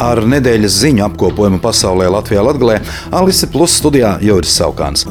Ar nedēļas ziņu apkopojumu pasaulē Latvijā Latvijā Alise Plus studijā Joris Saukāns.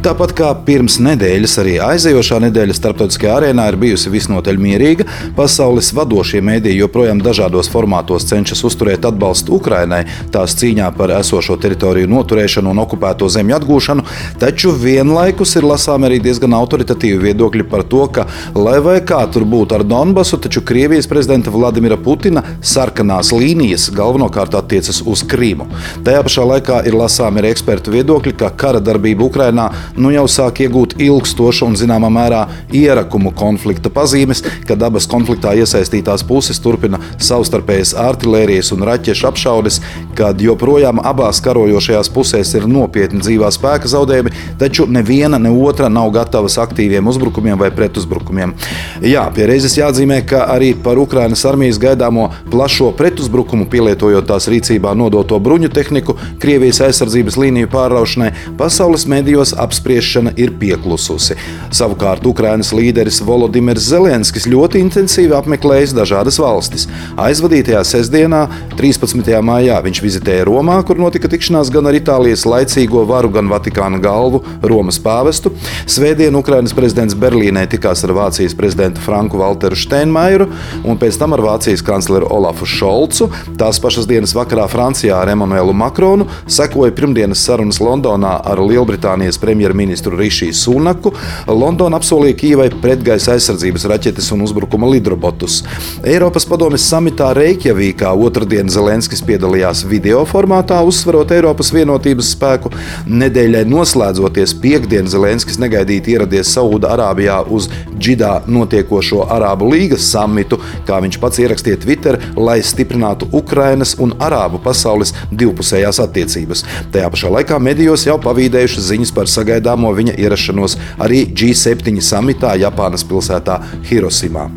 Tāpat kā pirms nedēļas, arī aizejošā nedēļa starptautiskajā arēnā ir bijusi visnotaļ mierīga. Pasaules vadošie mēdīji joprojām dažādos formātos cenšas uzturēt atbalstu Ukrainai tās cīņā par esošo teritoriju noturēšanu un okupēto zemju atgūšanu, taču vienlaikus ir lasām arī diezgan autoritatīvi viedokļi par to, ka, lai vai kā tur būtu ar Donbasu, taču Krievijas prezidenta Vladimira Putina sarkanās līnijas galvenokārt attiecas uz Krīmu. Tajā pašā laikā ir lasām arī ekspertu viedokļi, ka kara darbība Ukrainā nu jau sāk iegūt ilgstošu un zināmā mērā ierakumu konflikta pazīmes, kad abas konfliktā iesaistītās puses turpina savstarpējas artērijas un raķešu apšaudes, kad joprojām abās karojošajās pusēs ir nopietni dzīvā spēka zaudējumi, taču neviena ne otra nav gatavas aktīviem uzbrukumiem vai pretuzbrukumiem. Jā, pie reizes jāatzīmē, ka arī par Ukrainas armijas gaidāmo plašo pretuzbrukumu, pielietojot tās rīcībā nodoto bruņu tehniku, Krievijas aizsardzības līniju pārraušanai, pasaules medijos apspriešana ir pieklususi. Savukārt Ukrainas līderis Volodimirs Zelenskis ļoti intensīvi apmeklējis dažādas valstis. Aizvadītajā sestdienā, 13. maijā, viņš vizitēja Romā, kur notika tikšanās gan ar Itālijas laicīgo varu, gan Vatikāna galvu Romas pāvestu. Svētdien Ukrainas prezidents Berlīnē tikās ar Vācijas prezidentu Franku Walteru Steinmeieru un pēc tam ar Vācijas kancleru Olafu Šolcu. Tās pašas dienas vakarā Francijā ar Emanuelu Makronu sekoja pirmdienas sarunas Londonā ar Lielbritānijas premjerministru Rišiju Sunaku, Londona apsolīja Kīvai pretgaisa aizsardzības raķetes un uzbrukuma lidrobotus. Eiropas padomjas samitā Reikjavīkā otrdien Zelenskis piedalījās video formātā, uzsverot Eiropas vienotības spēku. Nedēļai noslēdzoties piekdien Zelenskis negaidīti ieradies Sauda Arābijā uz Džidā notiekošo Arābu līgas samitu, kā viņš pats ierakstīja Twitter, lai stiprinātu Ukrainas un Arābu pasaules divpusējās attiecības. Tajā pašā laikā medijos jau pavīdējušas ziņas par sagaidāmo viņa ierašanos arī G7 samitā Japānas pilsētā Hirosimā.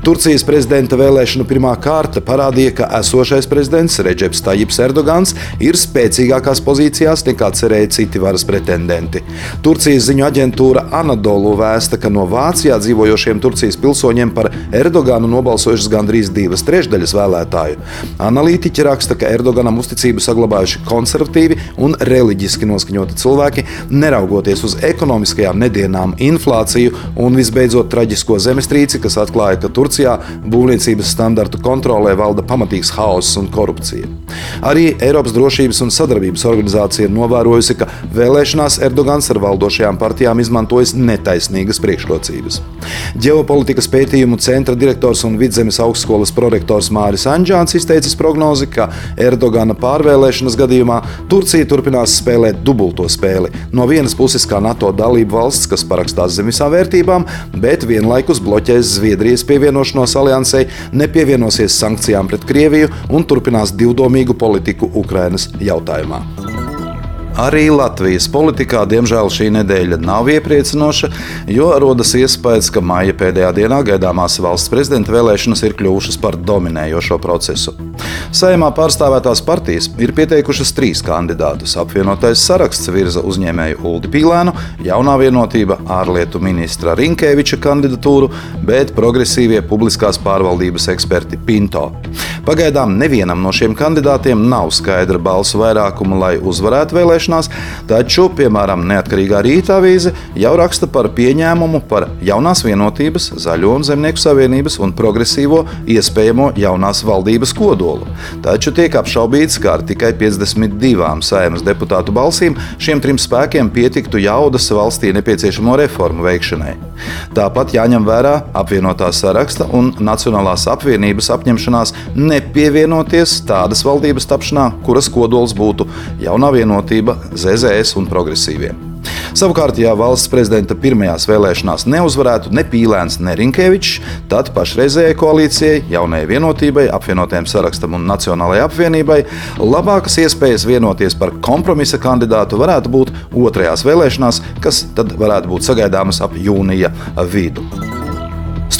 Turcijas prezidenta vēlēšanu pirmā kārta parādīja, ka esošais prezidents Reģeps Tajips Erdogans ir spēcīgākās pozīcijās nekā cerēja citi varas pretendenti. Turcijas ziņu aģentūra Anadolu vēsta, ka no Vācijā dzīvojošiem Turcijas pilsoņiem par Erdoganu nobalsojušas gandrīz divas trešdaļas vēlētāju. Analītiķi raksta, ka Erdoganam uzticību saglabājuši konservatīvi un reliģiski noskaņoti cilvēki, neraugoties uz ekonomiskajām nedienām, inflāciju un visbeidzot traģisko zemestrīci, kas atklāja, ka Turcija Turcijā būvniecības standartu kontrolē valda pamatīgs haoss un korupcija. Arī Eiropas drošības un sadarbības organizācija ir novērojusi, ka vēlēšanās Erdogans ar valdošajām partijām izmantojis netaisnīgas priekšrocības. Ģeopolitikas pētījumu centra direktors un vidzemes augstskolas prorektors Māris Anģāns izteicis prognozi, ka Erdogana pārvēlēšanas gadījumā Turcija turpinās spēlēt dubulto spēli. No vienas puses, kā NATO dalība valsts, kas parakstās zem visām vērtībām, bet vienlaikus bloķēs Zviedrijas pievienošanos pievienošanos aliansei, nepievienosies sankcijām pret Krieviju un turpinās divdomīgu politiku Ukrainas jautājumā. Arī Latvijas politikā, diemžēl, šī nedēļa nav iepriecinoša, jo rodas iespējas, ka maija pēdējā dienā gaidāmās valsts prezidenta vēlēšanas ir kļuvušas par dominējošo procesu. Saimā pārstāvētās partijas ir pieteikušas trīs kandidātus. Apvienotais saraksts virza uzņēmēju Uldi Pīlēnu, jaunā vienotība ārlietu ministra Rinkēviča kandidatūru, bet progresīvie publiskās pārvaldības eksperti Pinto. Pagaidām nevienam no šiem kandidātiem nav skaidra balsu vairākuma, lai uzvarētu vēlēšanās, taču, piemēram, neatkarīgā rīta avīze jau raksta par pieņēmumu par jaunās vienotības, zaļo un zemnieku savienības un progresīvo iespējamo jaunās valdības kodolu. Taču tiek apšaubīts, ka ar tikai 52 saimas deputātu balsīm šiem trim spēkiem pietiktu jaudas valstī nepieciešamo reformu veikšanai. Tāpat jāņem vērā apvienotā saraksta un Nacionālās apvienības apņemšanās nepievienoties tādas valdības tapšanā, kuras kodols būtu jaunā vienotība, ZZS un progresīvie. Savukārt, ja valsts prezidenta pirmajās vēlēšanās neuzvarētu ne Pīlēns, ne Rinkēvičs, tad pašreizējai koalīcijai, jaunajai vienotībai, apvienotajam sarakstam un Nacionālajai apvienībai labākas iespējas vienoties par kompromisa kandidātu varētu būt otrajās vēlēšanās, kas tad varētu būt sagaidāmas ap jūnija vidu.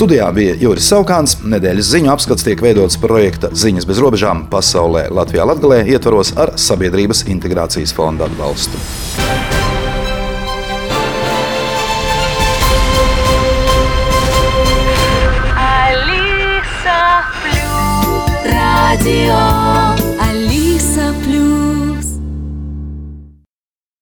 Studijā bija Juris Saukāns. Nedēļas ziņu apskats tiek veidots projekta Ziņas bez robežām pasaulē Latvijā Latgalē ietvaros ar Sabiedrības integrācijas fonda atbalstu.